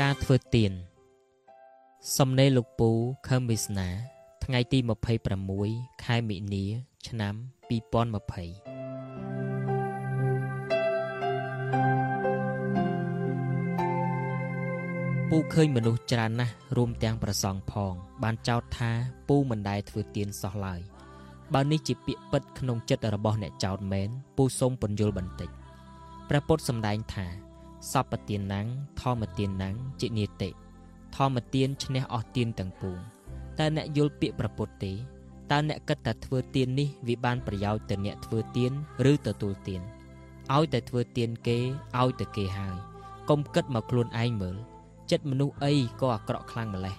ការធ្វើទៀនសំណេរលោកពូខឹមវិស្នា ថ្ងៃទី26ខែមិនិនា ឆ្នាំ2020ពូឃើញមនុស្សច្រើនណាស់រួមទាំងប្រសង់ផង បានចោទថាពូមិនដែលធ្វើទៀនសោះឡើយបើនេះជាពាក្យពិតក្នុងចិត្តរបស់អ្នកចោទមែនពូសូមពន្យល់បន្តិចព្រះពុទ្ធសម្ដែងថា សពទានណាំងធម្មទានណាំងជានិតិធម្មទានឈ្នះអស់ទានទាំងពួងតើអ្នកយល់ពាក្យប្រពុតទេតើអ្នកគិតថាធ្វើទាននេះវាបានប្រយោជន៍ទៅអ្នកធ្វើទានឬទទួលទានឲ្យតែធ្វើទានគេឲ្យតែគេហើយកុំគិតមកខ្លួនឯងមើលចិត្តមនុស្សអីក៏អាក្រក់ខ្លាំងម្ល៉េះ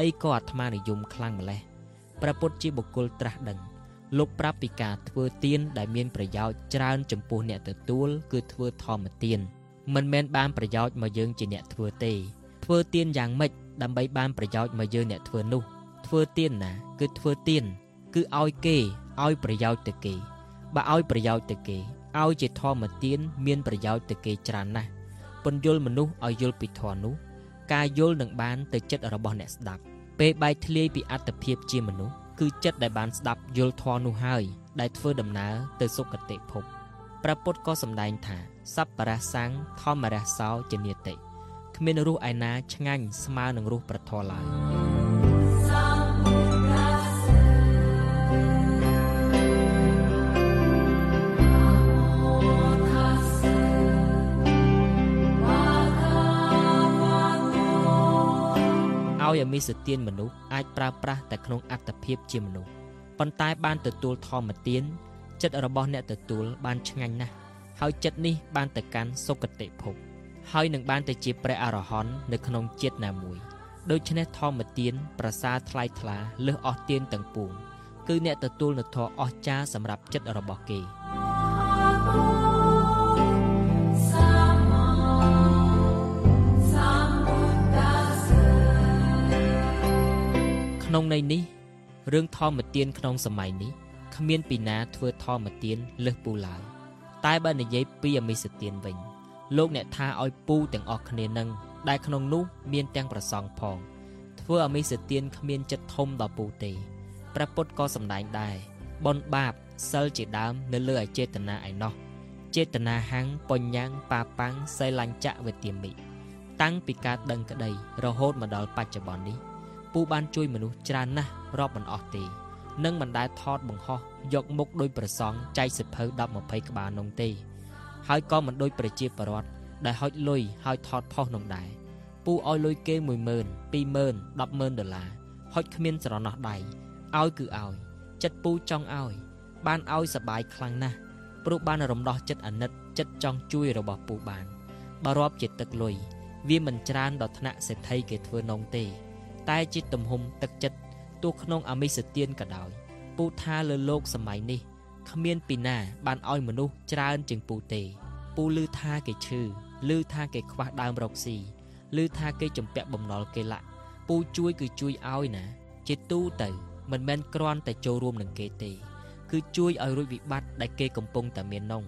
អីក៏អាត្មានិយមខ្លាំងម្ល៉េះព្រះពុទ្ធជាបុគ្គលត្រាស់ដឹងលោកប្រាប់ពីការធ្វើទានដែលមានប្រយោជន៍ច្រើនចំពោះអ្នកទទួលគឺធ្វើធម្មទាន មិនមែនបានប្រយោជន៍មកយើងជាអ្នកធ្វើទេ ធ្វើទៀនយ៉ាងម៉េចដើម្បីបានប្រយោជន៍មកយើងអ្នកធ្វើនោះ ធ្វើទៀនណា គឺធ្វើទៀនគឺឲ្យគេឲ្យប្រយោជន៍ទៅគេបើឲ្យប្រយោជន៍ទៅគេឲ្យជាធម្មទានមានប្រយោជន៍ទៅគេច្រើនណាស់ពន្យល់មនុស្សឲ្យយល់ពីធម៌នោះការយល់នឹងបានទៅចិត្តរបស់អ្នកស្ដាប់ពេលបែកធ្លាយពីអត្តភាពជាមនុស្សគឺចិត្តដែលបានស្ដាប់យល់ធម៌នោះហើយដែលធ្វើដំណើរទៅសុគតិភព ព្រះពុទ្ធក៏សម្ដែងថាសัพពរសាំងធម្មរសោចនិតិគ្មានរសឯណាឆ្ងាញ់ស្មើនឹងរសប្រធរឡើយឲ្យអមិសទានមនុស្សអាចប្រើប្រាស់តែក្នុងអត្តភាពជាមនុស្សប៉ុន្តែបានទទួលធម្មទាន ចិត្តរបស់អ្នកទទួលបានឆ្ងាញ់ណាស់ហើយចិត្តនេះបានទៅកាន់សុគតិភពហើយនឹងបានទៅជាព្រះអរហន្តនៅក្នុងជាតិណាមួយដូច្នេះធម្មទានប្រសាថ្លៃថ្លាលើសអស់ទានទាំងពួងគឺអ្នកទទួលនូវធម៌អស្ចារ្យសម្រាប់ចិត្តរបស់គេក្នុងន័យនេះរឿងធម្មទានក្នុងសម័យនេះ គ្មានពីណាធ្វើធម្មទានលើសពូឡើយតែបើនិយាយពីអមិសទានវិញលោកអ្នកថាឲ្យពូទាំងអស់គ្នានឹងដែលក្នុងនោះមានទាំងប្រសងផងធ្វើអមិសទានគ្មានចិត្តធំដល់ពូទេព្រះពុទ្ធក៏សម្ដែងដែរបនបាបសិលជាដើមនៅលើអចេតនាឯណោះចេតនាហាំងបញ្ញាំងបាប៉ាំងសៃលាញ់ចៈវេទាមិតាំងពីការដឹងក្តីរហូតមកដល់បច្ចុប្បន្ននេះពូបានជួយមនុស្សច្រើនណាស់រាប់មិនអស់ទេ និងមិនដែលថតបង្ហោះយកមុខដោយប្រសង់ចែកសិភៅ10 20ក្បាលនោះទេ ហើយក៏មិនដូចប្រជាពលរដ្ឋដែលហុចលុយហើយថតផុសនោះដែរពូឲ្យលុយគេ10000 20000 100,000ដុល្លារហុចគ្មានស្រណោះដៃឲ្យគឺឲ្យចិត្តពូចង់ឲ្យ បានឲ្យសបាយខ្លាំងណាស់ព្រោះបានរំដោះចិត្តអាណិតចិត្តចង់ជួយរបស់ពូបានបើរាប់ជាទឹកលុយវាមិនច្រើនដល់ថ្នាក់សេដ្ឋីគេធ្វើនងទេ តែជាទំហំទឹកចិត្ត ទោះក្នុងអមិសទានក៏ដោយពូថាលើโลกសម័យនេះគ្មានពីណាបានឲ្យមនុស្សច្រើនជាងពូទេពូឮថាគេឈឺឮថាគេខ្វះដើមរកស៊ីឮថាគេចំពាក់បំណុលគេលាក់ពូជួយគឺជួយឲ្យណា ជាទូទៅមិនមែនគ្រាន់តែចូលរួមនឹងគេទេ គឺជួយឲ្យរួចវិបត្តិដែលគេកំពុងតែមាននង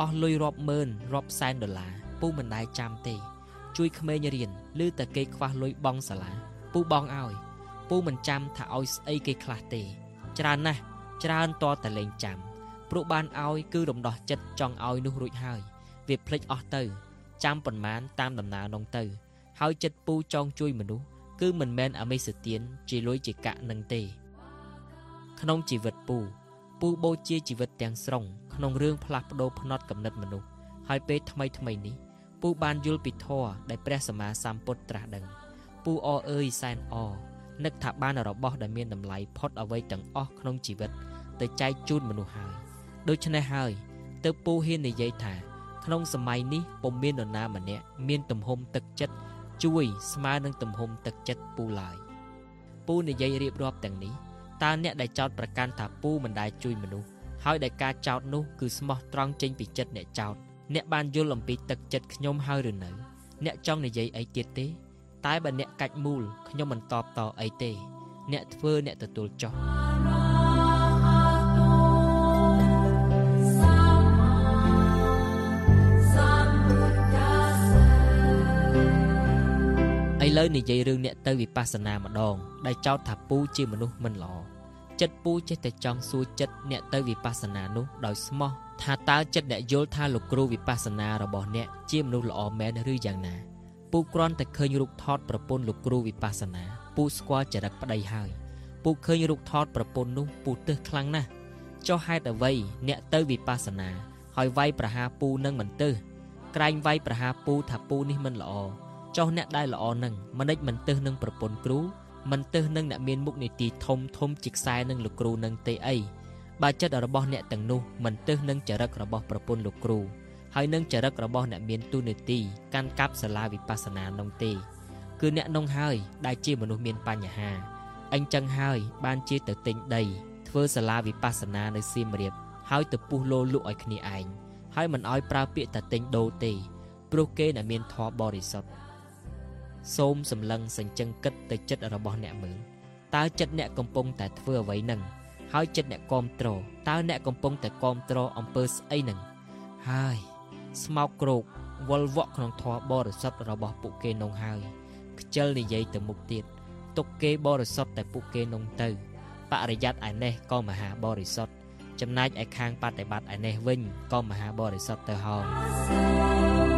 អស់លុយរាប់ម៉ឺនរាប់សែនដុល្លារពូមិនដែលចាំទេ ជួយក្មេងរៀនឬតែគេខ្វះលុយបង់សាលាពូបងឲ្យ ពូមិនចាំថាឲ្យស្អីគេខ្លះទេ ច្រើនណាស់ច្រើនតតែលេងចាំព្រោះបានឲ្យគឺរំដោះចិត្តចង់ឲ្យនោះរួចហើយ វាភ្លេចអស់ទៅ ចាំប៉ុន្មានតាមដំណើរនោះទៅ ហើយចិត្តពូចង់ជួយមនុស្សគឺមិនមែនអមេសទានជាលុយជាកាក់នឹងទេ ក្នុងជីវិតពូពូបូជាជីវិតទាំងស្រុងក្នុងរឿងផ្លាស់ប្ដូរផ្នត់កំណត់មនុស្សហើយពេលថ្មីថ្មីនេះពូបានយល់ពីធម៌ដែលព្រះសម្មាសម្ពុទ្ធត្រាស់ដឹងពូអអើយសែនអ នឹកថាបានរបស់ដែលមានតម្លៃផុតអ្វីទាំងអស់ក្នុងជីវិត ទៅចែកជូនមនុស្សហើយដូច្នេះហើយទើបពូហ៊ាននិយាយថា ក្នុងសម័យនេះពុំមាននរណាម្នាក់មានទំហំទឹកចិត្តជួយស្មើនឹងទំហំទឹកចិត្តពូឡើយពូនិយាយរៀបរាប់ទាំងនេះតើអ្នកដែលចោតប្រកាន់ថាពូមិនដែលជួយមនុស្សហើយដែលការចោតនោះគឺស្មោះត្រង់ចេញពីចិត្តអ្នកចោតអ្នកបានយល់អំពីទឹកចិត្តខ្ញុំហើយឬនៅ អ្នកចង់និយាយអីទៀតទេ តែបើអ្នកកាច់មូលខ្ញុំមិនតបតអីទេ អ្នកធ្វើអ្នកទទួលចោះឡូវនិយាយរឿងអ្នកទៅវិបស្សនាម្ដង ដែលចោទថាពូជាមនុស្សមិនល្អចិត្តពូចេះតែចង់សួរចិត្តអ្នកទៅវិបស្សនានោះដោយស្មោះថាតើចិត្តអ្នកយល់ថាលោកគ្រូវិបស្សនារបស់អ្នកជាមនុស្សល្អមែនឬយ៉ាងណា ពូគ្រាន់តែឃើញរូបថតប្រពន្ធលោកគ្រូវិបស្សនាពូស្គាល់ចរិតប្តីហើយពូឃើញរូបថតប្រពន្ធនោះពូទើសខ្លាំងណាស់ចុះហេតុអ្វីអ្នកទៅវិបស្សនាហើយវាយប្រហារពូនឹងមិនទើសក្រែងវាយប្រហារពូថាពូនេះមិនល្អចុះអ្នកដែលល្អនឹងមិនិចមិនទើសនឹងប្រពន្ធគ្រូមិនទើសនឹងអ្នកមានមុខនីតិធំធំជាខ្សែនឹងលោកគ្រូនឹងទេអីបើចិត្តរបស់អ្នកទាំងនោះមិនទើសនឹងចរិតរបស់ប្រពន្ធលោកគ្រូ ហើយនឹងចរិតរបស់អ្នកមានទូនាទីកាន់កាប់សាលាវិបស្សនានោះទេ គឺអ្នកនោះហើយដែលជាមនុស្សមានបញ្ហាអញ្ចឹងហើយបានជាទៅទិញដី ធ្វើសាលាវិបស្សនានៅសៀមរាបហើយទៅពុះលោលក់ឲ្យគ្នាឯងហើយមិនឲ្យប្រើពាក្យតែទិញដូរទេព្រោះគេដែលមានធម៌បរិសុទ្ធសូមសម្លឹងសញ្ជឹងគិតទៅចិត្តរបស់អ្នកមើលតើចិត្តអ្នកកំពុងតែធ្វើអ្វីនឹងហើយចិត្តអ្នកគាំទ្រតើអ្នកកំពុងតែគាំទ្រអំពើស្អីនឹងហើយ ស្មោកគ្រោកវល់វក់ក្នុងធម៌បរិសុទ្ធរបស់ពួកគេនងហើយខ្ជិលនិយាយទៅមុខទៀតទុកគេបរិសុទ្ធតែពួកគេនងទៅបរិយ័តឯនេះក៏មហាបរិសុទ្ធចំណែកឯខាងបដិបត្តិឯនេះវិញក៏មហាបរិសុទ្ធទៅហោ